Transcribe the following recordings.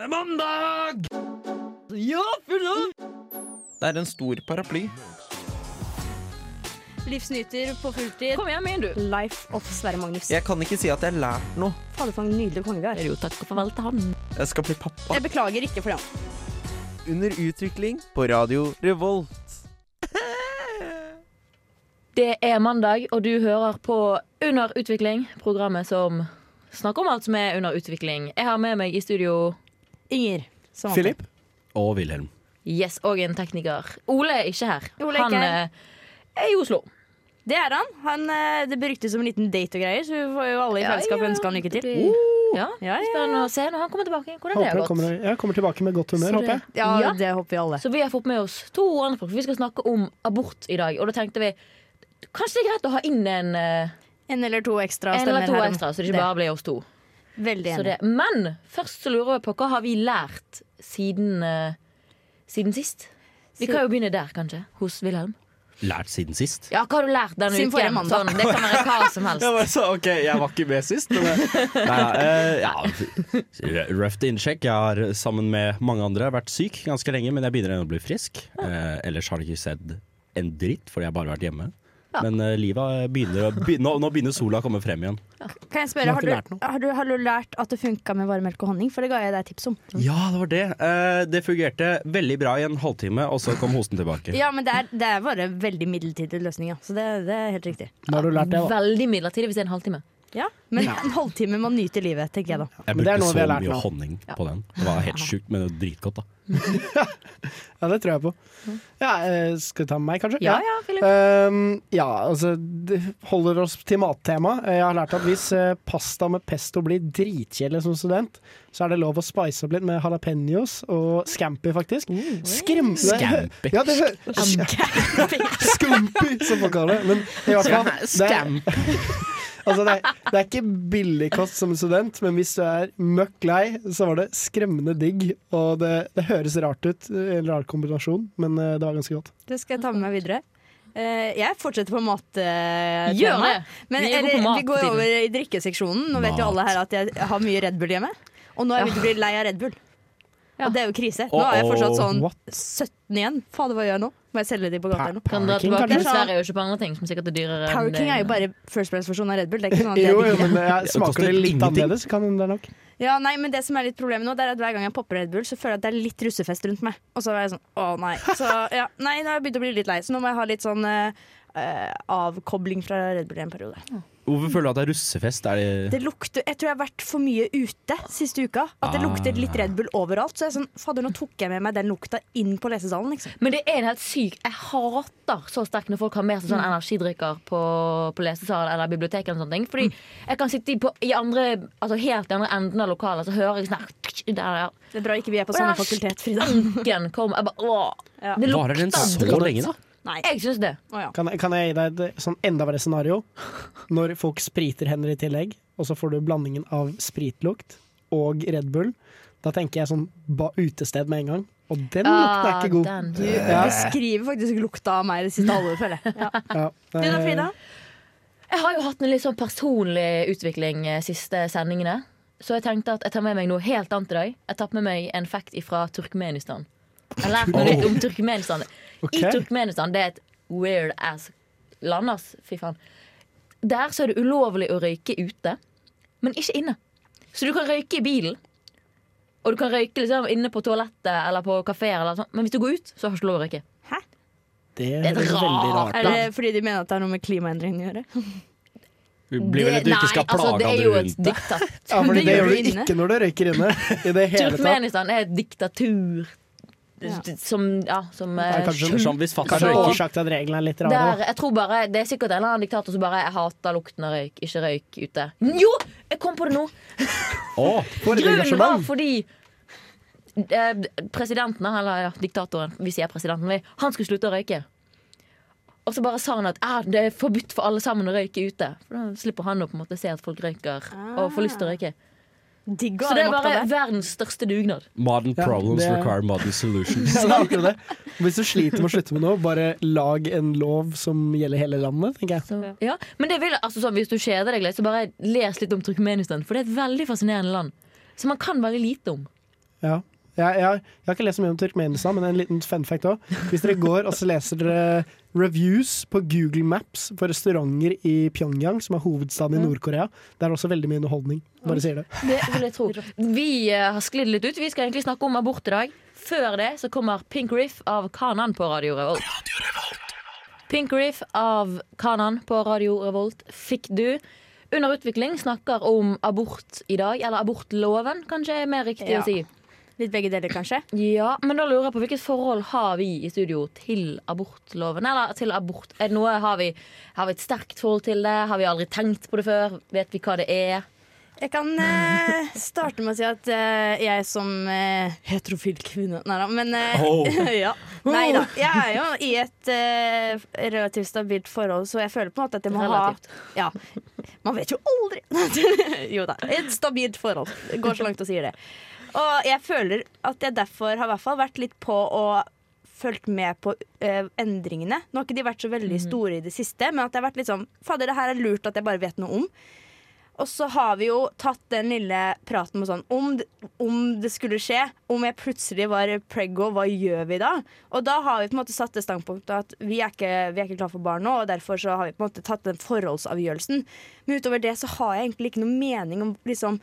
Det er mandag! Ja, full av! Det er en stor paraply. Livsnyter på fulltid. Kom igjen, min, du. Life of Sverre Magnus. Jeg kan ikke si at jeg har lært noe. Fader, for en nydelig konge vi har. Jo, takk og farvel til han. Jeg skal bli pappa. Jeg beklager ikke for det. Under utvikling på Radio Revolt. Det er mandag, og du hører på Under utvikling, programmet som snakker om alt som er under utvikling. Jeg har med meg i studio Inger. som. Philip? Og Wilhelm. Yes, og en tekniker. Ole er ikke her. Ole er han ikke eh, er i Oslo. Det er han. han eh, det beryktes som en liten date og greier, så vi får jo alle i fellesskap ønske han lykke til. Uh. Ja, Ja, ja. Spennende å se når han kommer tilbake. Hvordan det har gått. kommer, jeg kommer tilbake med godt humør, håper jeg. Ja, Ja. det håper vi alle. Så vi har fått med oss to andre folk. Vi skal snakke om abort i dag. Og da tenkte vi kanskje det er greit å ha inn en, eh, En eller to ekstra en eller to ekstra, så det ikke bare blir oss to. Veldig Så enig. det, men først så lurer jeg på hva har vi lært siden, uh, siden sist? Vi kan jo begynne der, kanskje. Hos Wilhelm. Lært siden sist. Ja, hva har du lært denne Sin uken? Sånn, det kan være hva som helst. Jeg så, ok, jeg var ikke med sist, men det- Nei, eh, ja, Røft innsjekk. Jeg har sammen med mange andre vært syk ganske lenge, men jeg begynner å bli frisk. Uh, ellers har det ikke sett en dritt, fordi jeg har bare vært hjemme. Men uh, livet begynner å be, nå, nå begynner sola å komme frem igjen. Kan jeg spørre, Du har du, har, du, har du lært at det funka med varmelk og honning? For det ga jeg deg tips om. Ja, det var det. Uh, det fungerte veldig bra i en halvtime, og så kom hosten tilbake. Ja, men det er, det er bare veldig midlertidig løsning, ja. Så det, det er helt riktig. Nå har du lært det, da. Veldig midlertidig hvis det er en halvtime. Ja, Men en halvtime man nyter livet, tenker jeg da. Jeg brukte så mye nå. honning på den. Det var helt sjukt, men det var dritgodt, da. Ja, det tror jeg på. Ja, eh, skal vi ta med meg, kanskje? Ja, ja, Philip. Um, ja, altså det holder oss til mattema. Jeg har lært at hvis eh, pasta med pesto blir dritkjedelig som student, så er det lov å spice opp litt med jalapeños og scampi, faktisk. Skremmende Scampi? Ja, det hø- Scampi, som folk kaller det. Men i hvert fall er, altså det, er, det er ikke billigkost som student, men hvis du er møkk lei, så var det skremmende digg. Og det, det høres rart ut, en rar kombinasjon, men eh, det var ganske godt. Det skal jeg ta med meg videre. Uh, jeg fortsetter på mattemaet. Men Vi er eller, mat vi går over i drikkeseksjonen. Nå vet jo alle her at jeg har mye Red Bull hjemme. Og nå er jeg begynt å bli lei av Red Bull. Ja. Og det er jo krise. Nå er jeg fortsatt sånn 17 igjen. Fader, hva gjør jeg nå? Må jeg selge de på gata eller noe? Kan dra tilbake til Sverige og kjøpe andre ting som sikkert er dyrere. Power King er jo bare First place-versjonen av Red Bull. Det er ikke noe at Jo, jo, men jeg smaker det litt annerledes, kan det nok. Ja, nei, men det som er litt problemet nå, det er at hver gang jeg popper Red Bull, så føler jeg at det er litt russefest rundt meg. Og så er jeg sånn, å nei. Så ja, nei, nå har jeg begynt å bli litt lei, så nå må jeg ha litt sånn eh, eh, avkobling fra Red Bull i en periode. Hvorfor føler du at det er russefest? Er det Det lukter, Jeg tror jeg har vært for mye ute siste uka. At det Ah. lukter litt Red Bull overalt. Så jeg er sånn, fader, nå tok jeg med meg den lukta inn på lesesalen. Liksom. Men det er en helt syk Jeg hater så sterkt når folk har med seg sånn energidrikker på, på lesesal eller bibliotek. Eller sånne ting Fordi jeg kan sitte på, i andre, altså helt i andre enden av lokalet, så hører jeg sånn her, der, ja. Det er bra ikke vi er på samme fakultet, Frida. Kom. Jeg bare, åh, Ja. det Varer den lukter så lenge, da? Nei. Jeg syns det. Oh, ja. Kan, kan jeg gi deg et sånn enda verre scenario? Når folk spriter hender i tillegg, og så får du blandingen av spritlukt og Red Bull. Da tenker jeg sånn ba, utested med en gang. Og den lukten er ikke god. Ah, den. Du beskriver faktisk lukta av meg det siste halvåret, føler jeg. Ja. Ja, Du da, Frida? Jeg har jo hatt en litt sånn personlig utvikling eh, siste sendingene. Så jeg tenkte at jeg tar med meg noe helt annet i dag. Jeg tar med meg en fact fra Turkmenistan. Jeg har lært noe litt om Turkmenistan. Ok. I Turkmenistan, det er et weird ass land, ass. Fy faen. Der så er det ulovlig å røyke ute, men ikke inne. Så du kan røyke i bilen. Og du kan røyke liksom inne på toalettet eller på kafeer, sånn. men hvis du går ut, så har du ikke lov å røyke. Det er høres veldig rart. Er det fordi de mener at det har noe med klimaendringene å gjøre? Det blir vel at du ikke skal plage altså, plage det er jo et diktat. Ja, fordi Det det gjør du ikke når du røyker inne. I det hele tatt. Turkmenistan er et diktatur. Som, ja, som Ja, kanskje- hvis fatter'n røyker Sagt at reglene er litt der, rare. jeg tror bare, Det er sikkert en eller annen diktator som bare Jeg hater lukten av røyk, ikke røyk ute. Jo! Jeg kom på det nå! Oh, For Grunnen var fordi eh, presidenten, eller ja, diktatoren, vi sier presidenten, han skulle slutte å røyke. Og så bare sa han at ah, det er forbudt for alle sammen å røyke ute. For Da slipper han å på en måte se at folk røyker og får lyst til å røyke. Digg å Så det er bare verdens største dugnad. Modern Ja, problems det- require modern solutions. Ja, det er akkurat det. Hvis du sliter med å slutte med noe, bare lag en lov som gjelder hele landet, tenker jeg. Så, ja. Men det vil, altså, sånn, hvis du kjeder deg litt, så bare les litt om Turkmenistan. For det er et veldig fascinerende land. Som man kan veldig lite om. Ja. Jeg, jeg, jeg har ikke lest så mye om Turkmenistan, men en liten fun fact òg. Hvis dere går og så leser dere reviews på Google Maps på restauranter i Pyongyang, som er hovedstaden i Nord-Korea, det er også veldig mye underholdning. Bare sier det. Det vil jeg tro. Vi eh, har sklidd litt ut. Vi skal egentlig snakke om abort i dag. Før det så kommer Pink Riff av Kanan på Radio Revolt. Pink Riff av Kanan på Radio Revolt fikk du. Under utvikling snakker om abort i dag, eller abortloven, kanskje er mer riktig Ja. å si. Litt begge deler, kanskje. Ja, men da lurer jeg på hvilket forhold har vi i studio til abortloven? Eller til abort? Er det noe, har, vi, har vi et sterkt forhold til det? Har vi aldri tenkt på det før? Vet vi hva det er? Jeg kan eh, starte med å si at eh, jeg som eh, heterofil kvinne Nei da, men eh, Oh. ja. Nei da. Jeg er jo i et eh, relativt stabilt forhold, så jeg føler på en måte at jeg må Relativt. ha Ja. Man vet jo aldri! jo da. Et stabilt forhold. Det går så langt å si det. Og jeg føler at jeg derfor har i hvert fall vært litt på og fulgt med på uh, endringene. Nå har ikke de vært så veldig store i det siste, men at jeg har vært litt sånn Fader, det her er lurt at jeg bare vet noe om. Og så har vi jo tatt den lille praten med sånn om om det skulle skje, om jeg plutselig var preggo, hva gjør vi da? Og da har vi på en måte satt det standpunktet at vi er ikke, vi er ikke klar for barn nå, og derfor så har vi på en måte tatt den forholdsavgjørelsen. Men utover det så har jeg egentlig ikke noe mening om liksom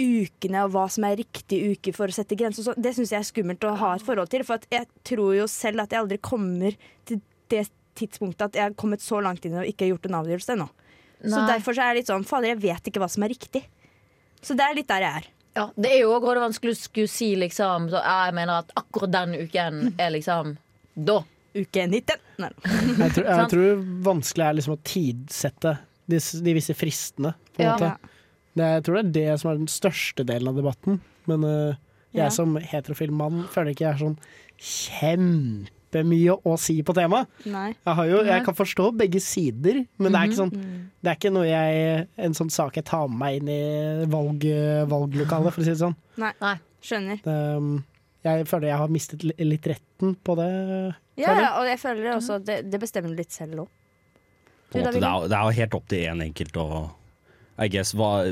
ukene og hva som er riktig uke for å sette grenser. Det syns jeg er skummelt å ha et forhold til. For at jeg tror jo selv at jeg aldri kommer til det tidspunktet at jeg har kommet så langt inn og ikke har gjort en avgjørelse ennå. Så derfor så er jeg litt sånn Fader, jeg vet ikke hva som er riktig. Så det er litt der jeg er. Ja, Det er jo også vanskelig å skulle si liksom så, Jeg mener at akkurat den uken er liksom da. Uke 19. Nei. Jeg tror, jeg tror vanskelig er liksom å tidsette de, de visse fristene. På en Ja. måte. Det, jeg tror det er det som er den største delen av debatten. Men uh, jeg Ja. som heterofil mann føler ikke jeg er sånn kjempemye å si på temaet. Nei. Jeg, jo, jeg kan forstå begge sider, men det er ikke sånn Det er ikke noe jeg En sånn sak jeg tar med meg inn i valg, valglokalet, for å si det sånn. Nei. Skjønner. Det, um, jeg føler jeg har mistet litt retten på det. Ja, ja, og jeg føler også at det, det bestemmer du litt selv òg. Det, det er jo helt opp til én enkelt å I guess, hva,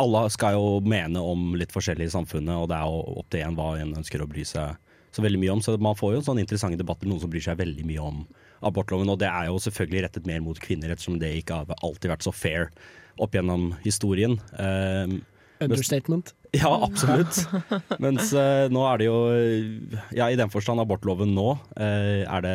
Alle skal jo mene om litt forskjellig i samfunnet, og det er jo opp til en hva en ønsker å bry seg så veldig mye om. Så man får jo sånne interessante debatter, noen som bryr seg veldig mye om abortloven. Og det er jo selvfølgelig rettet mer mot kvinner, ettersom det ikke har alltid vært så fair opp gjennom historien. Um, Understatement. Ja, absolutt. Mens eh, nå er det jo Ja, i den forstand abortloven nå. eh, er det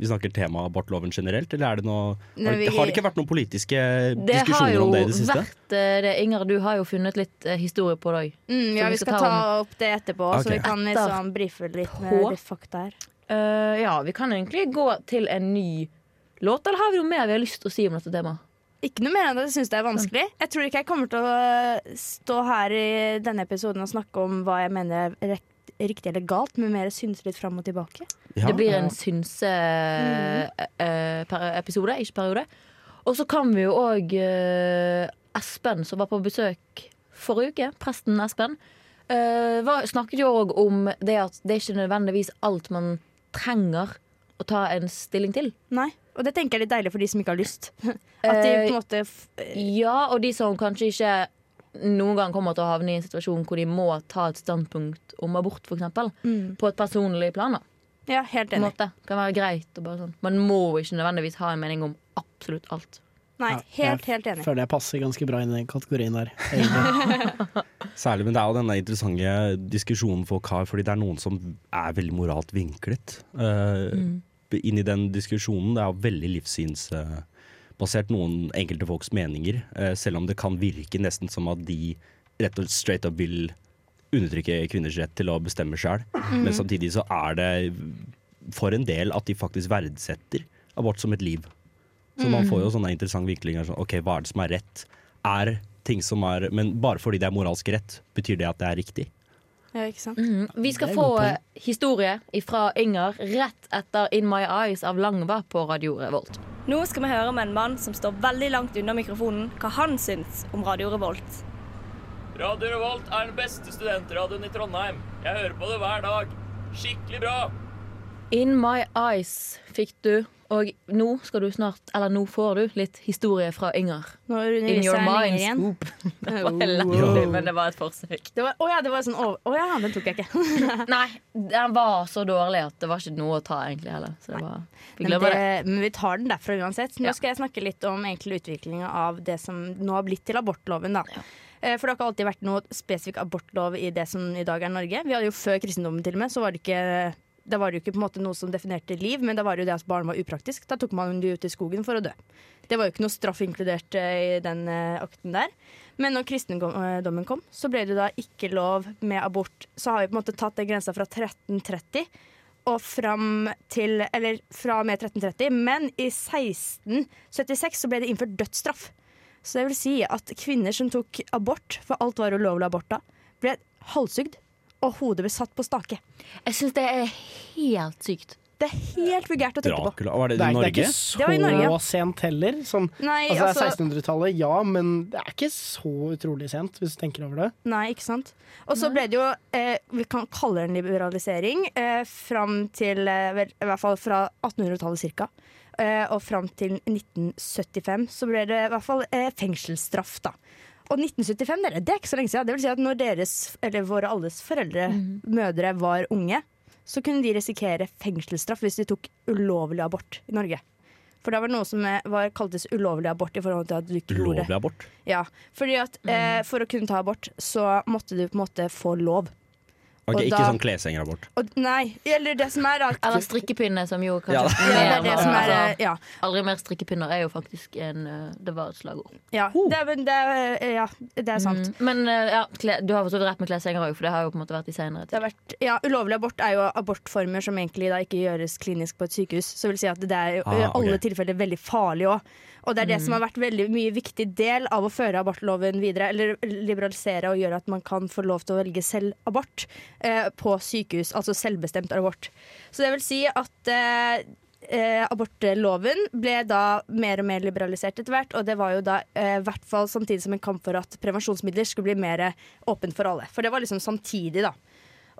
Vi snakker tema abortloven generelt, eller er det noe har, vi- har det ikke vært noen politiske Det har diskusjoner jo om det i det siste? vært eh, det. Inger, du har jo funnet litt eh, historie på det òg. Mm, ja, vi vi skal ta opp det etterpå, Ok. så vi kan liksom brife litt med på. litt fakta her. Eh, ja, vi kan egentlig gå til en ny låt. Eller har vi noe mer vi har lyst til å si om dette temaet? Ikke noe mer enn at jeg syns det er vanskelig. Jeg tror ikke jeg kommer til å øh, stå her i denne episoden og snakke om hva jeg mener er riktig eller galt, men mer synse litt fram og tilbake. Ja. Det blir en synse-episode, ikke periode. Og så kan vi jo òg Espen, som var på besøk forrige uke, presten Espen, eh, var, snakket jo òg om det at det er ikke nødvendigvis alt man trenger å ta en stilling til. Nei. Og det tenker jeg er litt deilig for de som ikke har lyst. At de på en måte f Ja, og de som kanskje ikke noen gang kommer til å havne i en situasjon hvor de må ta et standpunkt om abort, f.eks. mm. På et personlig plan. da Ja, helt enig. måte. Kan være greit. Og bare sånn. Man må ikke nødvendigvis ha en mening om absolutt alt. Nei, Ja, helt, jeg helt enig. Føler jeg passer ganske bra inn i den kategorien der. Særlig, men det er jo denne interessante diskusjonen folk har, fordi det er noen som er veldig moralt vinklet eh, inn i den diskusjonen. Det er jo veldig livssynsbasert, noen enkelte folks meninger, eh, selv om det kan virke nesten som at de rett og straight up vil undertrykke kvinners rett til å bestemme sjøl. Men samtidig så er det for en del at de faktisk verdsetter abort som et liv. Så man får jo sånne interessante vinklinger. Sånn, ok, hva er det som er rett? Er ting som er Men bare fordi det er moralsk rett, betyr det at det er riktig? Ja, ikke sant? Mhm. Vi skal få eh, historie fra Inger rett etter In My Eyes av Langva på Radio Revolt. Nå skal vi høre med en mann som står veldig langt unna mikrofonen, hva han syns om Radio Revolt. Radio Revolt er den beste studentradioen i Trondheim. Jeg hører på det hver dag. Skikkelig bra. In My Eyes fikk du, Og nå skal du snart, eller nå får du litt historie fra Inger. Nå In your mind. Scoop. Det var elendig, men det var et forsøk. Å oh ja, det var sånn over- Å ja, den tok jeg ikke. Nei, den var så dårlig at det var ikke noe å ta egentlig heller. Så det var, vi Men, glemmer det. det, men vi tar den derfra uansett. Nå Ja. skal jeg snakke litt om egentlig utviklinga av det som nå har blitt til abortloven. Da. Ja. Eh, For det har ikke alltid vært noe spesifikk abortlov i det som i dag er Norge. Vi hadde jo Før kristendommen til og med, så var det ikke da var det jo ikke på en måte noe som definerte liv, men da var det jo det at barn var upraktisk. Da tok man dem ut i skogen for å dø. Det var jo ikke noe straff inkludert eh, i den eh, akten der. Men når kristendommen kom, så ble det da ikke lov med abort. Så har vi på en måte tatt den grensa fra 1330 og fram til Eller fra og med 1330, men i 1676 så ble det innført dødsstraff. Så det vil si at kvinner som tok abort, for alt var ulovlig abort da, ble halshugd, og hodet ble satt på stake. Jeg syns det er helt sykt. Det er helt vulgært å tenke på. Dracula, var det Det i er, det er Norge? ikke Det var i Norge, så sent heller. Sånn, Nei, altså, det altså, er 1600-tallet, ja, men det er ikke så utrolig sent, hvis du tenker over det. nei, ikke sant. Og så ble det jo, eh, vi kan kalle det en liberalisering, eh, fram til eh, vel, i hvert fall fra 1800-tallet cirka. Eh, og fram til 1975 så ble det i hvert fall eh, fengselsstraff, da. Og 1975, dere, det er ikke så lenge siden. Det vil si at når deres, eller våre alles foreldre, mødre, var unge, så kunne de risikere fengselsstraff hvis de tok ulovlig abort i Norge. For det var noe som eh, var, kaltes ulovlig abort i forhold til at du ikke gjorde Ulovlig abort. Ja, fordi at eh, For å kunne ta abort, så måtte du på en måte få lov. Ok, Og ikke da- sånn kleshengerabort. Nei, eller det som er at Eller strikkepinne, som jo kanskje Ja. ja, det er det som er altså, Ja. Aldri mer strikkepinner er jo faktisk en eh, Det var et slagord. ja, det, men det, eh, ja det er sant. Mm. Men eh, ja, du har forstått rett med kleshenger òg, for det har jo på en måte vært i seinere tid. ja, Ulovlig abort er jo abortformer som egentlig da ikke gjøres klinisk på et sykehus. Så vil si at det er i Ah, alle alle tilfeller veldig farlig òg. Og det er det som har vært veldig mye viktig del av å føre abortloven videre. Eller liberalisere og gjøre at man kan få lov til å velge selv abort på sykehus. Altså selvbestemt abort. Så det vil si at eh, eh, abortloven ble da mer og mer liberalisert etter hvert. Og det var jo da eh, hvert fall samtidig som en kamp for at prevensjonsmidler skulle bli mer åpent for alle. For det var liksom samtidig, da.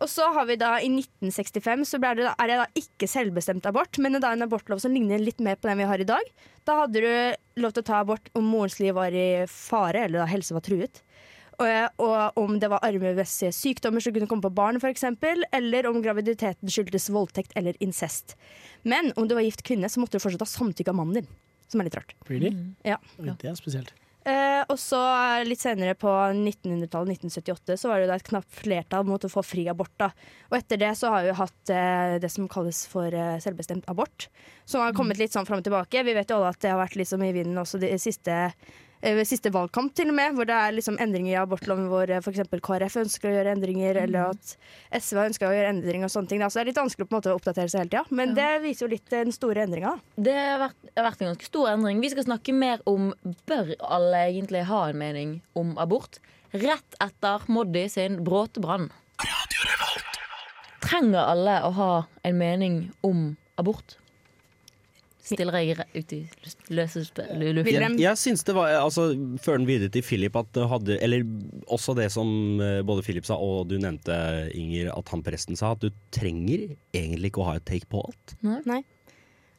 Og så har vi da i 1965 så det da, er det da ikke selvbestemt abort, men det er da en abortlov som ligner litt mer på den vi har i dag. Da hadde du lov til å ta abort om morens liv var i fare, eller da helse var truet. Og, og om det var arvemessige sykdommer som kunne komme på barn, f.eks., eller om graviditeten skyldtes voldtekt eller incest. Men om du var gift kvinne, så måtte du fortsatt ha samtykke av mannen din. Som er litt rart. Really? Ja. Oi, Det er spesielt. Eh, og så litt senere på 1900-tallet, 1978, så var det da et knapt flertall mot å få fri abort. da. Og etter det så har vi hatt eh, det som kalles for eh, selvbestemt abort. Som har kommet litt sånn fram og tilbake. Vi vet jo alle at det har vært liksom i vinden også de siste eh, siste valgkamp til og med, hvor det er liksom endringer i abortloven hvor uh, f.eks. KrF ønsker å gjøre endringer, eller at SV ønsker å gjøre endringer og sånne ting. da. Så det er litt vanskelig å på en måte oppdatere seg hele tida, men det viser jo litt eh, den store endringa. Det har vært, har vært en ganske stor endring. Vi skal snakke mer om bør alle egentlig ha en mening om abort. Rett etter Moddi sin bråtebrann. Trenger alle å ha en mening om abort? Stiller jeg ut i løse luften? Jeg, Jeg syns det var altså, Før den videre til Philip at det hadde Eller også det som eh, både Philip sa og du nevnte, Inger, at han presten sa, at du trenger egentlig ikke å ha et take på alt. Nei.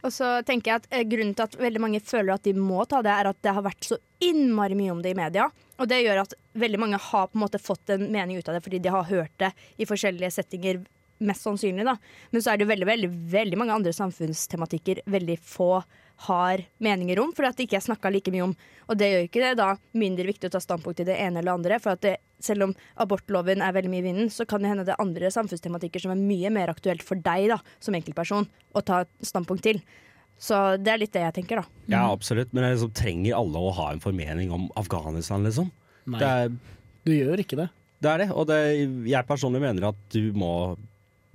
Og så tenker jeg at eh, Grunnen til at veldig mange føler at de må ta det, er at det har vært så innmari mye om det i media. Og det gjør at veldig mange har på en måte fått en mening ut av det fordi de har hørt det i forskjellige settinger. Mest sannsynlig da Men så er det veldig, veldig, veldig mange andre samfunnstematikker veldig få har meninger om, fordi at det ikke er snakka like mye om. Og det gjør ikke det da mindre viktig å ta standpunkt til det ene eller andre. For at det, selv om abortloven er veldig mye i vinden, så kan det hende det er andre samfunnstematikker som er mye mer aktuelt for deg da, som enkeltperson å ta standpunkt til. Så det er litt det jeg tenker, da. Ja, absolutt, men liksom, trenger alle å ha en formening om Afghanistan, liksom? Nei, Det er, du gjør ikke det. det er det, og det, jeg personlig mener at du må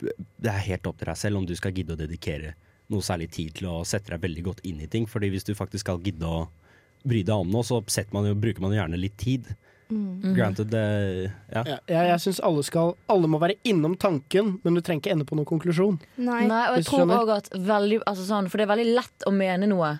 Det er helt opp til deg selv om du skal gidde å dedikere noe særlig tid til å sette deg veldig godt inn i ting. Fordi hvis du faktisk skal gidde å bry deg om noe, så man jo, bruker man jo gjerne litt tid. Granted, det Ja. Ja, jeg jeg syns alle skal Alle må være innom tanken, men du trenger ikke ende på noen konklusjon. Nei. Nei, og jeg tror også at veldig, altså sånn, For det er veldig lett å mene noe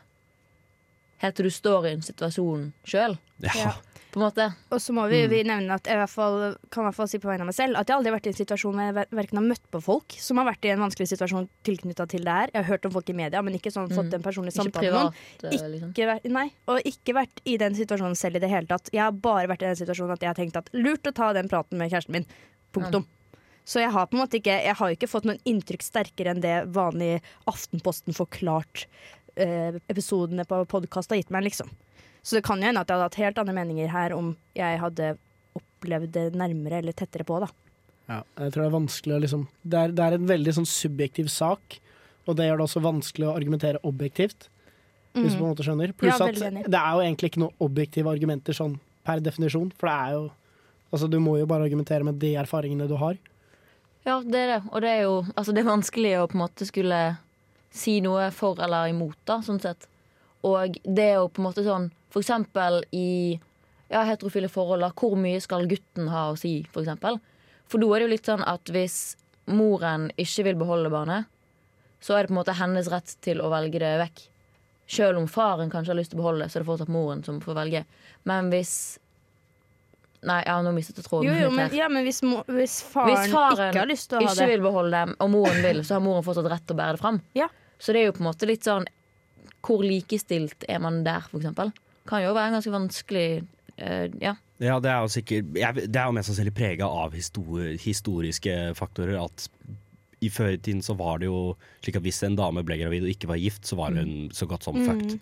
helt til du står i en situasjon sjøl. ja. På en måte. Og så må vi, vi nevne at jeg i hvert fall, kan i hvert fall si på vegne av meg selv at jeg aldri har vært i en situasjon hvor jeg verken har møtt på folk som har vært i en vanskelig situasjon tilknytta til det her. Jeg har hørt om folk i media, men ikke sånn fått en personlig Ikke samtale med noen. privat, eh, liksom. Ikke vært, nei, og ikke vært i den situasjonen selv i det hele tatt. Jeg har bare vært i den situasjonen at jeg har tenkt at lurt å ta den praten med kjæresten min. Punktum. Så jeg har på en måte ikke Jeg har ikke fått noen inntrykk sterkere enn det vanlig Aftenposten forklart eh, episodene på podkast har gitt meg, liksom. Så det kan jo hende at jeg hadde hatt helt andre meninger her om jeg hadde opplevd det nærmere eller tettere på, da. Ja, jeg tror det er vanskelig å liksom Det er, det er en veldig sånn subjektiv sak, og det gjør det også vanskelig å argumentere objektivt. Hvis du på en måte skjønner. Pluss Ja, at det er jo egentlig ikke noen objektive argumenter sånn per definisjon, for det er jo Altså, du må jo bare argumentere med de erfaringene du har. Ja, det er det. Og det er jo altså, det er vanskelig å på en måte skulle si noe for eller imot, da, sånn sett. Og det er jo på en måte sånn For eksempel i ja, heterofile forhold, hvor mye skal gutten ha å si, for eksempel? For da er det jo litt sånn at hvis moren ikke vil beholde barnet, så er det på en måte hennes rett til å velge det vekk. Selv om faren kanskje har lyst til å beholde det, så er det fortsatt moren som får velge. Men hvis Nei, ja, nå mistet jeg tråden. Jo, jo, men, ja, men hvis, mo, hvis, faren Hvis faren ikke har lyst til å ha det ikke vil beholde det, og moren vil, så har moren fortsatt rett til å bære det fram. Ja. Så det er jo på en måte litt sånn Hvor likestilt er man der, for eksempel? Kan jo være ganske vanskelig uh, Ja. Ja, det er jo sikkert Det er jo mest sannsynlig prega av histor historiske faktorer. At i før i tiden så var det jo slik at hvis en dame ble gravid og ikke var gift, så var hun så godt som fucked.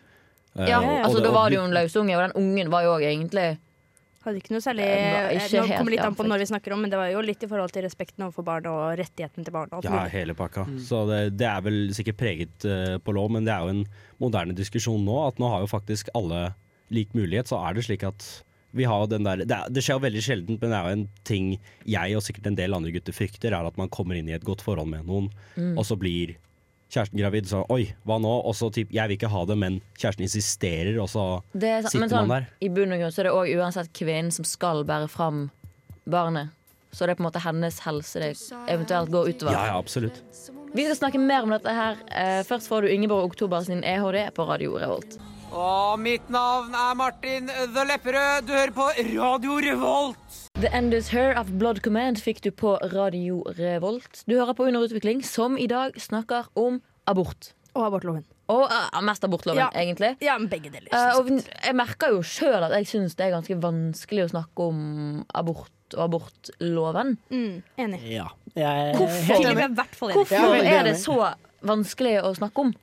Eh, ja, uh, altså Da var det jo en løsunge, og den ungen var jo òg egentlig Hadde ikke noe særlig ikke Nå helt kommer litt an på når vi snakker om, men det var jo litt i forhold til respekten overfor barnet og rettigheten til barnet. Ja, hele pakka. Så det, det er vel sikkert preget uh, på lov, men det er jo en moderne diskusjon nå. At nå har jo faktisk alle lik mulighet. Så er det slik at vi har den der Det, er, det skjer jo veldig sjeldent, men det er jo en ting jeg og sikkert en del andre gutter frykter, er at man kommer inn i et godt forhold med noen, og så blir kjæresten gravid. Så oi, hva nå? Og så typ, jeg vil ikke ha det, men kjæresten insisterer, og så det er, sant, Men sitter sånn, man der. i bunn og grunn så er det òg uansett kvinnen som skal bære fram barnet. Så det er på en måte hennes helse det eventuelt går utover. Ja, ja, absolutt. Vi skal snakke mer om dette her. Eh, først får du Ingeborg Oktober sin EHD på Radio Revolt. Og mitt navn er Martin The Lepperød. Du hører på Radio Revolt. The End Is Her of Blood Command fikk du på Radio Revolt. Du hører på Underutvikling, som i dag snakker om abort. Og abortloven. Og uh, mest abortloven, Ja. egentlig. Ja, men begge deler. Uh, og jeg merker jo sjøl at jeg syns det er ganske vanskelig å snakke om abort og abortloven. mm, enig. Ja. Jeg er Hvorfor? Hvorfor er det så vanskelig å snakke om?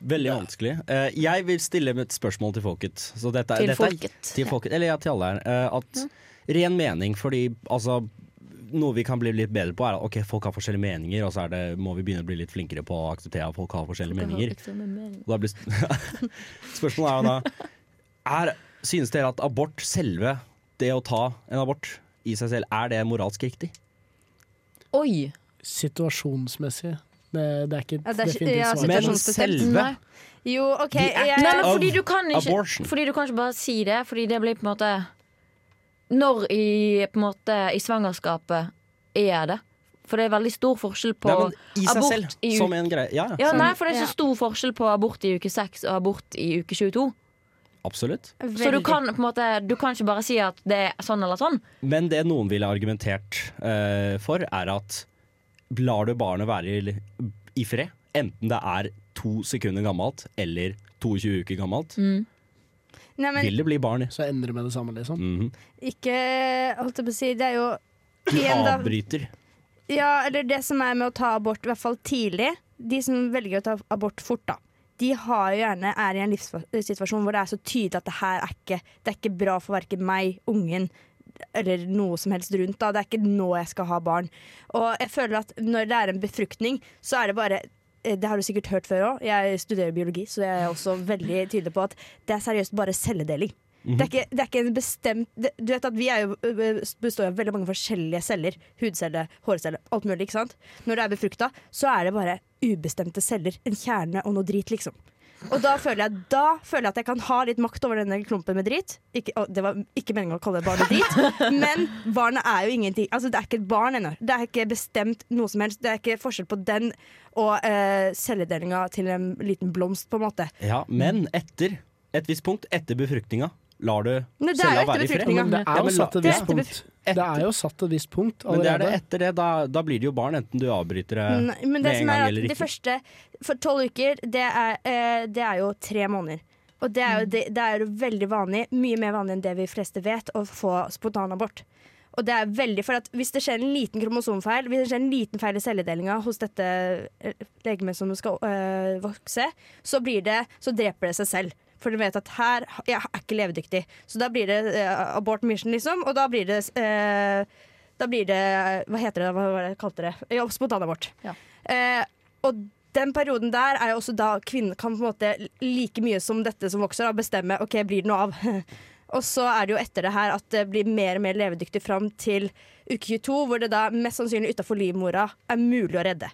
Veldig vanskelig. Eh, jeg vil stille et spørsmål til folket. Så dette, Til dette er- folket. Til folket, Eller ja, til alle her. Eh, at ren mening, fordi altså noe vi kan bli litt bedre på, er at ok, folk har forskjellige meninger, og så er det, må vi begynne å bli litt flinkere på å akseptere at folk har forskjellige meninger. Har blir Spørsmålet er jo da er, Synes dere at abort, selve det å ta en abort i seg selv, er det moralsk riktig? Oi! Situasjonsmessig. Det, det er ikke Ja, det er definitivt ja, svar. Men selve Jo, OK. Jeg, Nei, men fordi du kan ikke. Fordi du kan ikke bare si det, fordi det blir på en måte Når i, på en måte, i svangerskapet er det? For det er veldig stor forskjell på Nei, men I abort selv, i som uke- en greie. Ja, ja. Ja, nei, for det er så stor forskjell på abort i uke 6 og abort i uke 22. Absolutt. Så du kan på en måte Du kan ikke bare si at det er sånn eller sånn. Men det noen ville argumentert uh, for, er at lar du barnet være i, i fred, enten det er to sekunder gammelt eller 22 uker gammelt, Mm. Nei, men vil det bli barn. Så endrer vi med det samme, liksom. Mhm. ikke Holdt jeg på å si Det er jo Du avbryter. Ja, eller det som er med å ta abort, i hvert fall tidlig De som velger å ta abort fort, da. De har jo gjerne er i en livssituasjon hvor det er så tydelig at det her er ikke Det er ikke bra for verken meg, ungen eller noe som helst rundt. Da. Det er ikke nå jeg skal ha barn. Og jeg føler at når det er en befruktning, så er det bare eh, det har du sikkert hørt før òg. Jeg studerer biologi, så jeg er også veldig tydelig på at det er seriøst bare celledeling. Det, er ikke, det er ikke en bestemt Du vet at Vi jo, består av veldig mange forskjellige celler. Hudcelle, hårcelle, alt mulig. ikke sant? Når det er befrukta, så er det bare ubestemte celler. En kjerne og noe drit, liksom. Og da føler, jeg, da føler jeg at jeg kan ha litt makt over denne klumpen med drit. Ikke, å, det var ikke meningen å kalle barnet drit, men barnet er jo ingenting. Altså, det er ikke et barn ennå. Det er ikke bestemt noe som helst. Det er ikke forskjell på den og uh, celledelinga til en liten blomst, på en måte. Ja, men etter et visst punkt, etter befruktninga, lar du det cella være i fred. Men det er jo satt et det visst etter punkt. Det er jo satt et visst punkt Men det er det etter det. Da, da blir det jo barn, enten du avbryter det Nei, men med det en gang er eller de ikke. første For tolv uker, det er, eh, det er jo tre måneder. Og det er jo, det, det er jo veldig vanlig, mye mer vanlig enn det vi fleste vet, å få spontanabort. Og det er veldig, for at Hvis det skjer en liten kromosomfeil, hvis det skjer en liten feil i celledelinga hos dette eh, legemet som skal øh, vokse, så, blir det, så dreper det seg selv. For de vet at her jeg er ikke levedyktig. Så da blir det uh, abort mission, liksom. Og da blir det uh, Da blir det Hva heter det? Hva var det kalte det? Ja, spontanabort. Ja. Uh, og den perioden der er jo også da kvinnen kan på en måte like mye som dette som vokser, da, bestemme OK, blir det noe av. og så er det jo etter det her at det blir mer og mer levedyktig fram til uke 22, hvor det da mest sannsynlig utafor livmora er mulig å redde.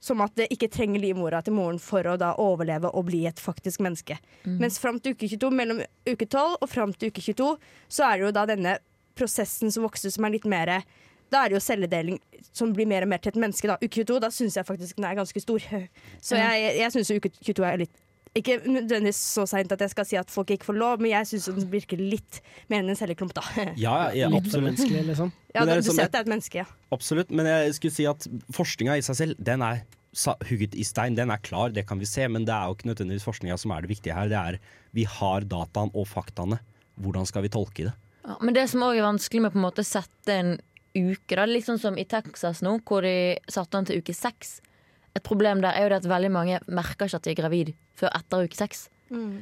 Som at det ikke trenger livmora til moren for å da overleve og bli et faktisk menneske. Mens fram til uke 22, mellom uke 12 og fram til uke 22, så er det jo da denne prosessen som vokser som er litt mer Da er det jo celledeling som blir mer og mer til et menneske. Da. Uke 22, da syns jeg faktisk den er ganske stor. Så jeg, jeg syns uke 22 er litt ikke nødvendigvis så seint at jeg skal si at folk ikke får lov, men jeg syns den virker litt mer enn en celleklump, da. Ja, ja, absolutt. liksom. Ja, da, er du ser at det er et menneske, ja. absolutt. Men jeg skulle si at forskninga i seg selv, den er hugget i stein. Den er klar, det kan vi se, men det er jo ikke nødvendigvis forskninga som er det viktige her. Det er vi har dataen og faktaene. Hvordan skal vi tolke det? Ja, men det som òg er vanskelig med på en måte sette en uke, da, litt sånn som i Texas nå, hvor de satte den til uke seks. Et problem der er jo det at veldig mange merker ikke at de er gravid før etter uke seks.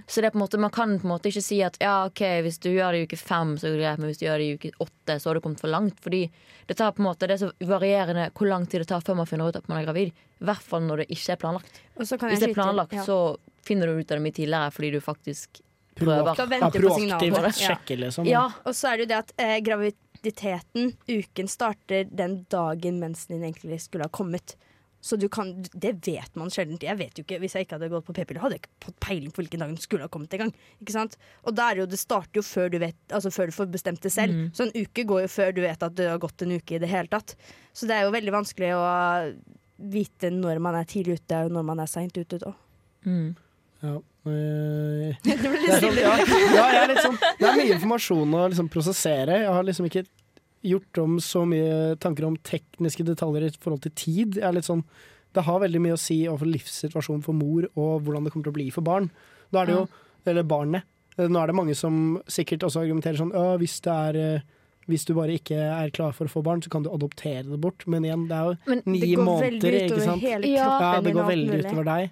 Så det er på en måte, man kan på en måte ikke si at ja, ok, hvis du gjør det i uke fem, så er det greit, men hvis du gjør det i uke åtte, så har du kommet for langt. Fordi det tar på en måte, det er så varierende hvor lang tid det tar før man finner ut at man er gravid. I hvert fall når det ikke er planlagt. Og så kan Hvis det er planlagt, ja. så finner du ut av det mye tidligere fordi du faktisk prøver. Da Ja, venter du på proaktiv. Ja. sjekke, liksom. Ja, Og så er det jo det at eh, graviditeten, uken, starter den dagen mensen din egentlig skulle ha kommet. Så du kan, det vet man sjelden. Jeg vet jo ikke, Hvis jeg ikke hadde gått på p-piller, hadde jeg ikke fått peiling på hvilken dag den skulle ha kommet engang. Ikke sant? Og er det jo, det starter jo før du, vet, altså før du får bestemt det selv. Mm. Så en uke går jo før du vet at det har gått en uke i det hele tatt. Så det er jo veldig vanskelig å vite når man er tidlig ute og når man er seint ute. Da. mm. Ja. eh, Det er, sånn, ja, ja, jeg er litt sånn, det er mye informasjon å liksom prosessere. Jeg har liksom ikke gjort om så mye tanker om tekniske detaljer i forhold til tid. Jeg er litt sånn, det har veldig mye å si overfor livssituasjonen for mor og hvordan det kommer til å bli for barn. Da er det jo, eller barnet. Nå er det mange som sikkert også argumenterer sånn «Å, hvis, det er, eh, hvis du bare ikke er klar for å få barn, så kan du adoptere det bort. Men igjen, det er jo Men Ni måneder, ikke sant? Ja. Ja, det går veldig utover deg.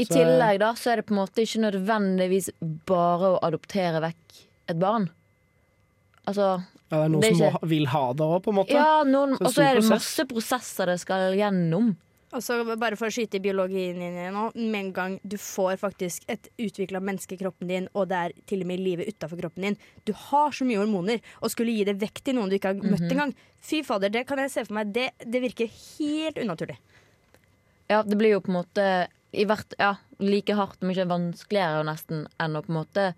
I Så- tillegg da, så er det på en måte ikke nødvendigvis bare å adoptere vekk et barn. Altså, Ja, det er noen Det er som ikke- må, vil ha det òg, på en måte. ja, noen, og så er det prosess. masse prosesser det skal gjennom. Og så bare for å skyte i biologien inn i nå, med en gang du får faktisk et utvikla menneske i kroppen din, og det er til og med livet utafor kroppen din Du har så mye hormoner, og skulle gi det vekk til noen du ikke har møtt engang Fy fader, det kan jeg se for meg. Det, det virker helt unaturlig. Ja, det blir jo på en måte i hvert, ja, like hardt, men ikke vanskeligere nesten enn å på en måte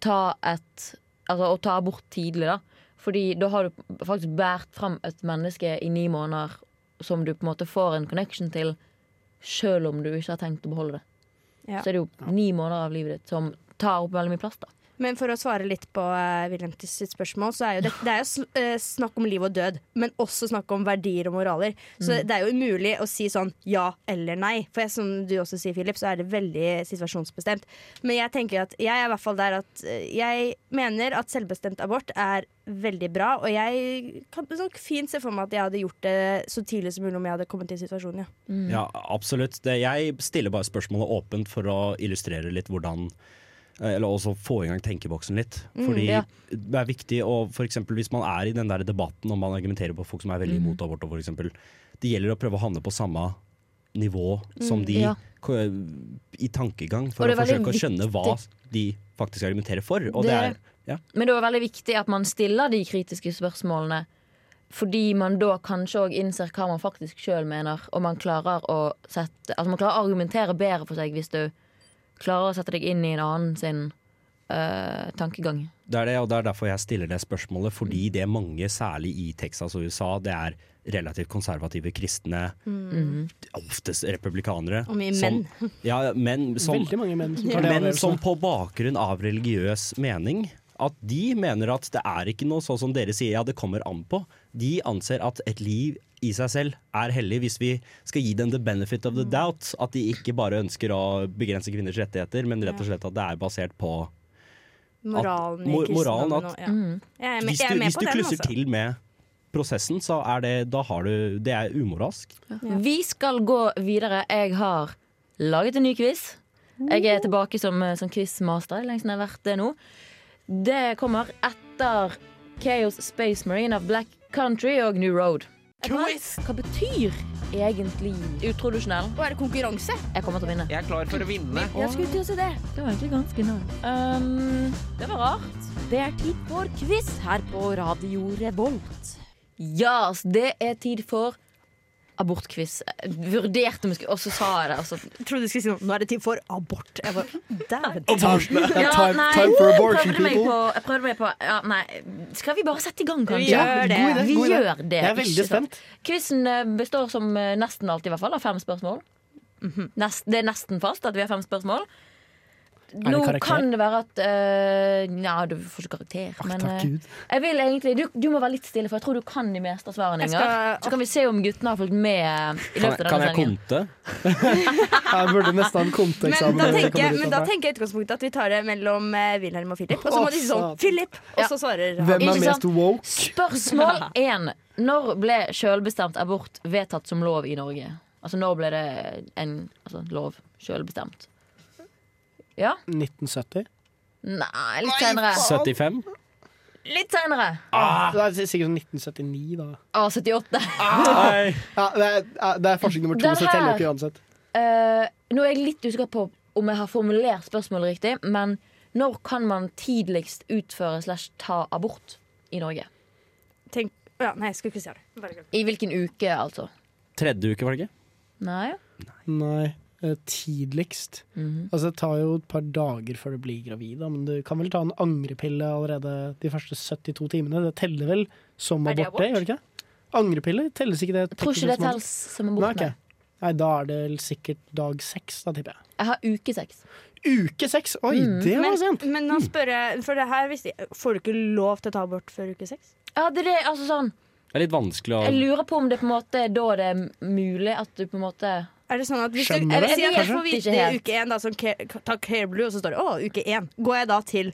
ta et Altså å ta abort tidlig, da. Fordi da har du faktisk båret fram et menneske i ni måneder som du på en måte får en connection til, sjøl om du ikke har tenkt å beholde det. Ja. Så er det jo ni måneder av livet ditt som tar opp veldig mye plass, da. Men for å svare litt på uh, Wilhelm sitt spørsmål, så er jo det, det er jo sn eh, snakk om liv og død, men også snakk om verdier og moraler. Så det er jo umulig å si sånn ja eller nei. For jeg, som du også sier, Philip, så er det veldig situasjonsbestemt. Men jeg tenker at jeg er i hvert fall der at uh, jeg mener at selvbestemt abort er veldig bra, og jeg kan sånn fint se for meg at jeg hadde gjort det så tidlig som mulig om jeg hadde kommet i situasjonen, ja. Ja, absolutt. Det, jeg stiller bare spørsmålet åpent for å illustrere litt hvordan eller også få i gang tenkeboksen litt. Fordi ja. det er viktig å eksempel, Hvis man er i den der debatten og man argumenterer på folk som er veldig imot abort, f.eks. det gjelder å prøve å havne på samme nivå som de ja. i tankegang, for å forsøke å skjønne hva de faktisk argumenterer for. Det- det er ja. Men det er veldig viktig at man stiller de kritiske spørsmålene. Fordi man da kanskje òg innser hva man faktisk sjøl mener, og man klarer å sette Altså man klarer å argumentere bedre for seg hvis du klarer å sette deg inn i en annen sin uh, tankegang. Det er det, og det er derfor jeg stiller det spørsmålet. Fordi det mange, særlig i Texas og USA, det er relativt konservative kristne, oftest republikanere. Og mye som- menn. Ja, menn som, Veldig mange menn som tar det men som på bakgrunn av religiøs mening at de mener at det er ikke noe sånn som dere sier, ja det kommer an på. De anser at et liv i seg selv er hellig hvis vi skal gi dem the benefit of the doubt. At de ikke bare ønsker å begrense kvinners rettigheter, men rett og slett at det er basert på Moralen i Mo- moralen at- ja. Med, Hvis du, hvis du den, klusser altså. til med prosessen, så er det, da har du, det er umoralsk. Vi skal gå videre. Jeg har laget en ny quiz. Jeg er tilbake som, som quizmaster. Lenge siden jeg har vært det nå. Det kommer etter Chaos Space Marine of Black Country og New Road. Quiz! Hva betyr egentlig utrodusjonell? Og er det konkurranse? Jeg kommer til å vinne. Jeg er klar for å vinne. Jeg skulle til å si det. Det var egentlig ganske nært. Um, det var rart. Det er tid for quiz her på Radio Revolt. Ja, yes, det er tid for abortquiz. Vurderte om jeg skulle Og så sa jeg det. Altså. Jeg trodde du skulle si noe. Nå er det tid for abort. Jeg bare, dæven. Ja, time, time for abortion, prøvde meg people. på, jeg prøvde meg på ja, Nei, skal vi bare sette i gang, kanskje? Vi gjør det. God idé, Vi god idé. gjør det. Jeg er veldig ikke sant? spent. Quizen eh, består som eh, nesten alltid i hvert fall av fem spørsmål. Nest, det er nesten fast at vi har fem spørsmål. Nå kan det være at uh, Ja, du får ikke karakter. Ach, men vil egentlig du, du må være litt stille, for jeg tror du kan de meste svarene. Skal- Så kan vi se om guttene har fulgt med i Kan, av denne kan jeg sendingen. konte? Jeg burde nesten ha en Men da tenker, jeg, men da tenker jeg utgangspunktet at vi tar det mellom uh, Wilhelm og Philip. Og så må de si sånn Philip! Og så svarer han. Hvem er mest woke? Spørsmål én. Når ble selvbestemt abort vedtatt som lov i Norge? Altså når ble det en altså, lov selvbestemt? Ja? 1970? Nei, litt senere. 75? Litt senere. Det er sikkert sånn 1979, da. Ah, 78. Nei. Ja, det, er, det er forsøk nummer to, så teller ikke uansett. Uh, nå er jeg litt usikker på om jeg har formulert spørsmålet riktig, men når kan man tidligst utføre slash ta abort i Norge? Tenk, ja, nei, jeg skulle ikke si det. I hvilken uke, altså? Tredje uke, var det ikke? Nei? Nei, eh, Mm -hmm. Altså, det tar jo et par dager før du blir gravid, da, men du kan vel ta en angrepille allerede de første 72 timene. Det teller vel som Er abort, det, gjør det ikke? Angrepille telles ikke det? Jeg tror ikke det telles som abort? Nei, okay. Nei, da er det sikkert dag seks, da tipper jeg. Jeg har uke seks. Uke seks! Oi, Mm. det var sent! men nå spør jeg, for det her visste jeg Får du ikke lov til å ta abort før uke seks? Ja, det er altså sånn Det er litt vanskelig å Jeg lurer på om det på en måte da det er mulig at du på en måte Er det sånn at hvis du, Skjønner jeg det, si at jeg kanskje? får vite det i uke én, da, som takk ta Blue, og så står det 'Å, uke én'. Går jeg da til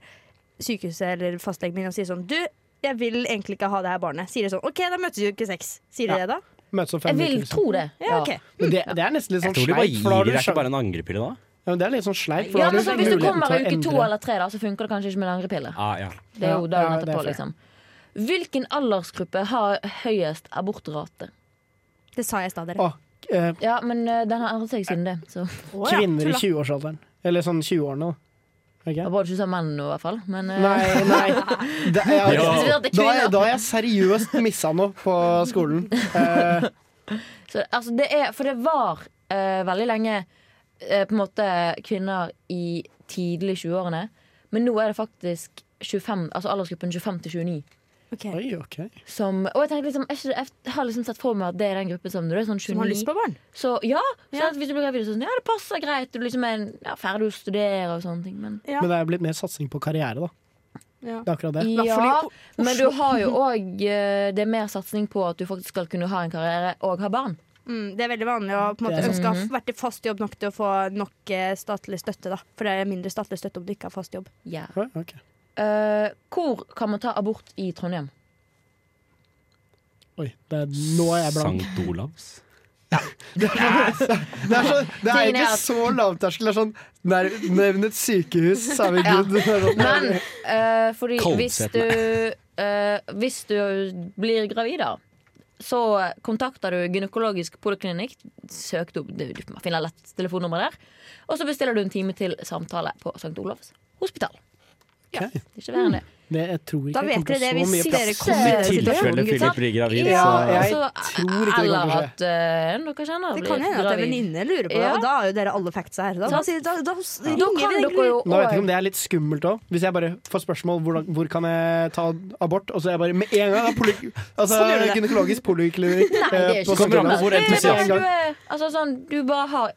sykehuset eller fastlegen min og sier sånn 'Du, jeg vil egentlig ikke ha det her barnet'. Sier de sånn 'OK, da møtes vi uke seks'. Sier de Ja. det da? Møtes om Jeg vil uker. liksom. tro det. Ja, ok. Men det, det er nesten litt Jeg sånn tror de bare sleip. gir deg ikke bare en angrepille da. Ja, men det er litt sånn sleip, Ja, men så Hvis du kommer i uke to eller tre, da, så funker det kanskje ikke med angrepille. Ah, ja. Det er jo dagen ja, er etterpå, liksom. Hvilken aldersgruppe har høyest abortrate? Det sa jeg i stad, dere. Å, eh, Ja, men eh, den har endret seg siden det. Så. Å, ja, Kvinner i tulla. 20-årsalderen. Eller sånn 20-årene, da. Det Ok? var både ikke sånn menn nå, i hvert fall. Men eh, Nei, nei. Det, Ja. Det er da, kvinner. er- da har jeg seriøst missa noe på skolen. Eh, Så, altså, det er, for det var eh, veldig lenge eh, på en måte kvinner i tidlig 20-årene. Men nå er det faktisk 25, altså aldersgruppen 25 til 29. Ok. oi, ok. Som, og jeg, liksom, jeg har liksom sett for meg at det er den gruppen som når du er sånn Som har lyst på barn. Så ja, så Ja. hvis du blir gravid, sånn, ja, det passer greit. Du liksom er ja, ferdig å studere og sånne ting. Men, Ja. Men det er blitt mer satsing på karriere, da. Ja. Det er akkurat det. ja, men du har jo òg Det er mer satsing på at du faktisk skal kunne ha en karriere og ha barn. Mm, det er veldig vanlig å på en måte ønske å ha vært i fast jobb nok til å få nok eh, statlig støtte. da For det er mindre statlig støtte om du ikke har fast jobb. Ja. Oi, Eh, hvor kan man ta abort i Trondheim? Oi, det er, nå er jeg blank. Sankt Olavs. Det er, så, det er, så, det er ikke så lavterskel. Det er sånn nær- Nevn et sykehus, så er vi good. Det sånn- Men uh, fordi hvis du, uh, hvis du blir gravid, da, så kontakter du gynekologisk poliklinikk. Søk opp, du du finner lett telefonnummeret der. Og så bestiller du en time til samtale på St. Olavs hospital. Ok. Ikke verre enn det. Det, jeg tror ikke Da vet dere det hvis dere kommer i tilfelle. Philip blir gravid, Ja, jeg tror ikke det eller kommer til å at en dere kjenner Det kan hende at en venninne lurer på det, og da har jo dere alle factsa her. Da, da, da, da, Da ringer kan vi dere jo Nå vet jeg ikke om det er litt skummelt òg. Hvis jeg bare får spørsmål hvor, hvor kan jeg ta abort, og så er jeg bare med en gang poly, altså, Sånn det. gynekologisk poliklinikk Nei, det er eh, ikke så Det du er Altså sånn, du bare har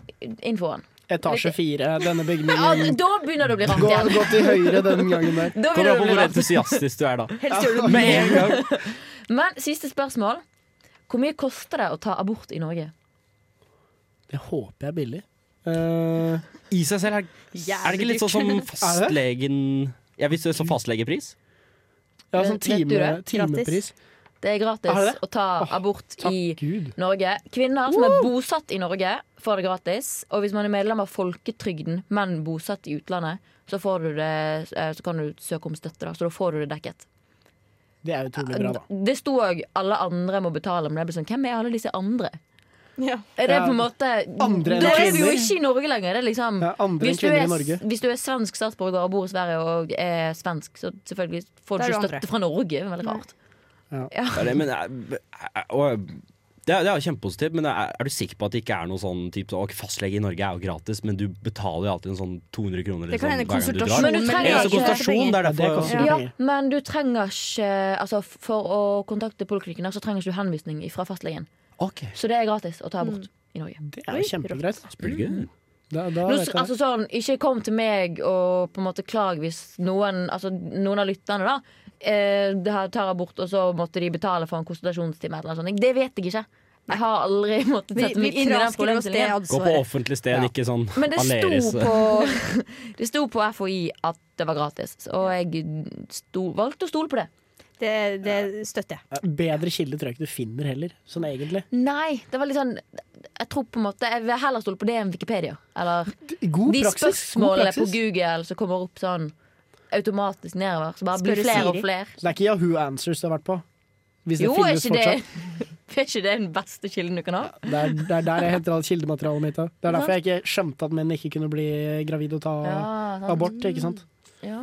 infoen. Etasje fire, denne Ja, bygningen. da begynner det å bli rart igjen. gå til høyre den gangen der. Da Kommer an på hvor entusiastisk du er, da. Helst gjør du det. Med en gang. Men siste spørsmål. Hvor mye koster det å ta abort i Norge? Det håper jeg er billig. Uh, I seg selv er, er det ikke litt sånn som fastlegen Jeg visste det som fastlegepris. ja, sånn time, timepris. Det er gratis Er det det? å ta oh, abort i Gud. Norge. Kvinner som er bosatt i Norge, får det gratis. Og hvis man er medlem av folketrygden, men bosatt i utlandet, så, får du det, eh, så kan du søke om støtte. Da, så da får du det dekket. Det er utrolig bra, da. Det sto òg 'alle andre må betale', men jeg ble sånn, hvem er alle disse andre? Ja. Er det på en måte andre enn Da er vi jo ikke i Norge lenger. Det er liksom Ja, andre enn hvis du, er, i Norge. hvis du er svensk statsborger og bor i Sverige og er svensk, så selvfølgelig får du ikke støtte støtte fra Norge. Veldig rart. Det er det, men jeg- og det er, det er kjempepositivt, men er, er du sikker på at det ikke er noe sånn typ, ok, Fastlege i Norge er jo gratis, men du betaler jo alltid en sånn 200 kroner Det kan liksom, hende hver gang du drar. konsultasjon Men du trenger Ja, ikke- konsultasjon, det er Ja, det derfor koster Ja, men du trenger ikke Altså For å kontakte poliklinikken så trenger ikke du henvisning fra fastlegen. Okay. Så det er gratis å ta abort i Norge. Det er kjempegreit. good. Da, da Nå, altså sånn, ikke kom til meg og på en måte klag hvis noen Altså noen av lytterne da eh, tar abort, og så måtte de betale for en konsultasjonstime. Eller noe sånt. Det vet jeg ikke. Jeg har aldri måttet sette meg inn i den problemstillingen. Gå på offentlig sted, ikke sånn Men det Aleris. sto, på, det sto på FHI at det var gratis, og jeg sto, valgte å stole på det. Det, det støtter jeg. Bedre kilde tror jeg ikke du finner heller, sånn egentlig. Nei, det var litt sånn Jeg tror på en måte Jeg vil heller stole på det enn Wikipedia. Eller God de praksis. Spørsmålene på. Google som kommer opp sånn automatisk nedover. Så bare blir flere og flere. Så det er ikke Yahoo Answers du har vært på? Hvis Jo, det ikke det. Er ikke det den beste kilden du kan ha? Det er, det er der jeg henter alt kildematerialet mitt. da. Det er derfor jeg ikke skjønte at menn ikke kunne bli gravid og ta Ja, abort. ikke sant? Ja.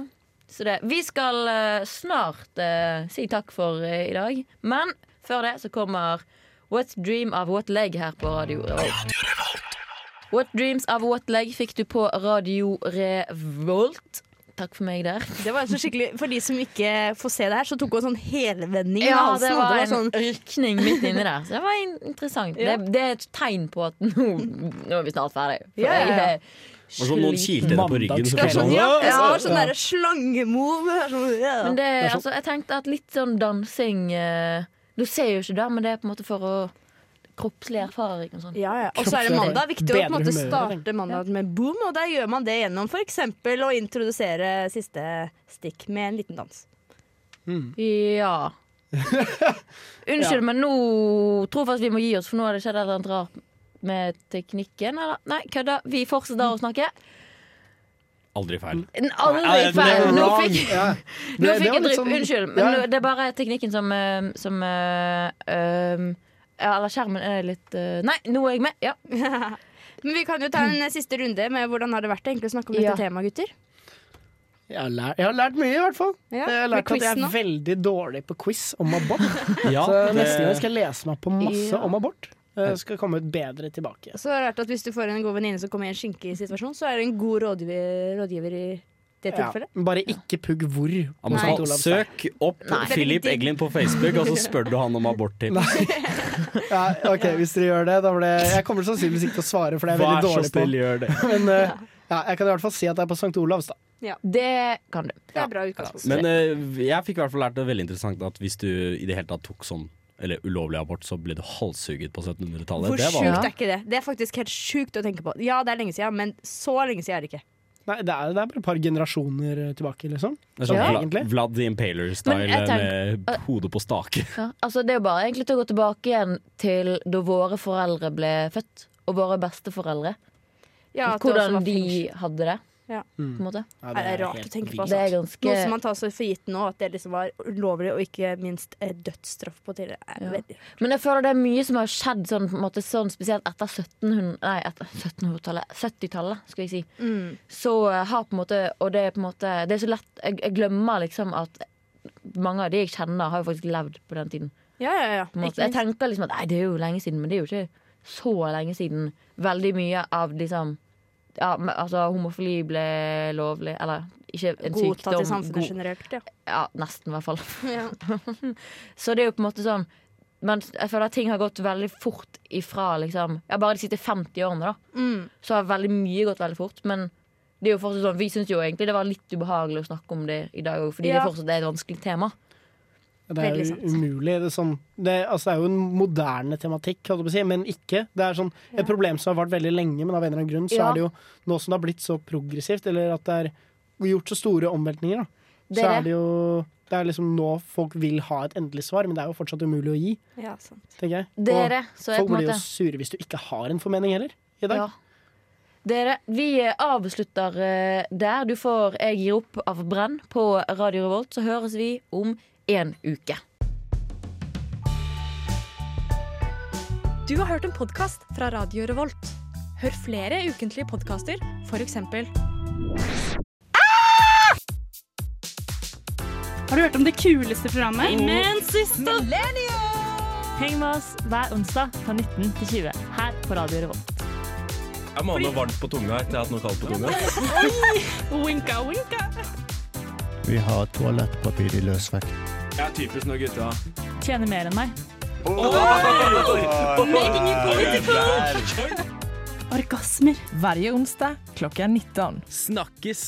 Så det. Vi skal eh, snart uh, si takk for uh, i dag. Men før det så kommer What Dream of What Leg her på Radio Revolt. What Dreams of What Leg fikk du på Radio Revolt. Takk for meg der. Det var så skikkelig, For de som ikke får se det her, så tok hun sånn helvending i Ja, halsen. det og var en sånn, rykning midt inni der. Så det var interessant. Ja. Det, det er et tegn på at nå, nå er vi snart ferdig. For Ja, ja, ja. jeg er Det var som noen kilte henne på ryggen. Så sånn, ja, ja, jeg Ja, sånn derre slangemove. Sånn, ja. Men det, Det sånn- altså, jeg tenkte at litt sånn dansing eh, Du ser jo ikke det, men det er på en måte for å kroppslig erfaring og sånn. Ja, ja. Og så er det mandag. Viktig å på en måte starte mandag med boom, og der gjør man det gjennom f.eks. å introdusere siste stikk med en liten dans. Ja. Unnskyld, men nå tror jeg faktisk vi må gi oss, for nå har det skjedd et eller annet rart med teknikken. Eller? Nei, kødda. Vi fortsetter å snakke. Aldri feil. Aldri feil. Nå fikk, Ja. nå Det- det fikk jeg drypp. sånn- Unnskyld, men Ja. nå, det er bare teknikken som, eh, som um, ja, Eller skjermen er litt uh, Nei, nå er jeg med. Ja. Men vi kan jo ta en siste runde med hvordan har det vært egentlig å snakke om Ja. dette temaet, gutter. Jeg har, lært, jeg har lært mye, i hvert fall. Ja, jeg har lært at jeg er nå. veldig dårlig på quiz om abort. Ja, Så neste gang skal jeg lese meg på masse Ja. om abort. Jeg skal komme ut bedre tilbake. Så er det rart at Hvis du får en god venninne som kommer i en skinkig situasjon, så er det en god rådgiver, rådgiver i det Ja, bare ikke pugg hvor. søk opp Nei. Philip Eglin på Facebook, og så spør du han om aborttips. Ja, ok, Hvis dere gjør det, da blir Jeg kommer sannsynligvis ikke til å svare, for det er Vær veldig så dårlig på. snill, gjør det. Men uh, ja, jeg kan i hvert fall si at det er på St. Olavs. da Det kan du. Det er bra utgangspunkt. Men uh, jeg fikk i hvert fall lært det veldig interessant at hvis du i det hele tatt tok sånn eller ulovlig abort, så ble du halshugget på 1700-tallet. Hvor sjukt er ikke det? Det er faktisk helt sjukt å tenke på. Ja, det er lenge siden, men så lenge siden er det ikke. Nei, det er, det er bare et par generasjoner eh, tilbake, liksom. det er sånn Ja. Vla- Vlad the Impaler-style med hodet på stake. Ja, altså Det er jo bare egentlig til å gå tilbake igjen til da våre foreldre ble født, og våre besteforeldre. Ja, Hvordan de hadde det. Ja. På en måte. Ja, Det er rart å tenke på. Altså. Det er ganske Noe som man tar så for gitt nå, at det liksom var ulovlig, og ikke minst eh, dødsstraff på tidligere. er Ja. veldig Men jeg føler det er mye som har skjedd sånn, på en måte, sånn spesielt etter 1700 Nei, etter 1700-tallet. 70-tallet, skal vi si. mm. Så eh, har på en måte Og det er på en måte Det er så lett Jeg, jeg glemmer liksom at mange av de jeg kjenner, har jo faktisk levd på den tiden. Ja, ja, ja. På måte. Jeg tenker liksom at nei, det er jo lenge siden, men det er jo ikke så lenge siden. Veldig mye av liksom ja, men, altså Homofili ble lovlig, eller ikke en Godtatt i samfunnet god- generelt, ja. ja, nesten, i hvert fall. ja. Så det er jo på en måte sånn Men jeg føler at ting har gått veldig fort ifra liksom Ja, bare de siste 50 årene, da. Mm. Så har veldig mye gått veldig fort. Men det er jo fortsatt sånn vi syns jo egentlig det var litt ubehagelig å snakke om det i dag òg, fordi Ja. det fortsatt er et vanskelig tema. Det er jo umulig. Det er, sånn, det, altså, det er jo en moderne tematikk, si, men ikke. Det er sånn, et problem som har vart veldig lenge, men av en eller annen grunn så Ja. er det jo nå som det har blitt så progressivt, eller at det er gjort så store omveltninger, da, så er det jo det er liksom nå folk vil ha et endelig svar, men det er jo fortsatt umulig å gi, ja, sant. tenker jeg. Er det. Så jeg folk blir jo sure hvis du ikke har en formening heller, i dag. Ja. Dere, vi avslutter eh, der. Du får 'Jeg gir opp' av Brenn på Radio Revolt. Så høres vi om en uke. Du har hørt en podkast fra Radio Revolt. Hør flere ukentlige podkaster, f.eks. Har du hørt om det kuleste programmet? Imensista! Heng med oss hver onsdag fra 19 til 20 her på Radio Revolt. Jeg må ha noe varmt på tunga etter jeg har hatt noe kaldt på tunga. Winka, winka. Vi har toalettpapir i løsvekt. Jeg er typisk når gutta. Tjener mer enn meg. Making it political. Orgasmer. Hver onsdag klokka 19. Snakkes!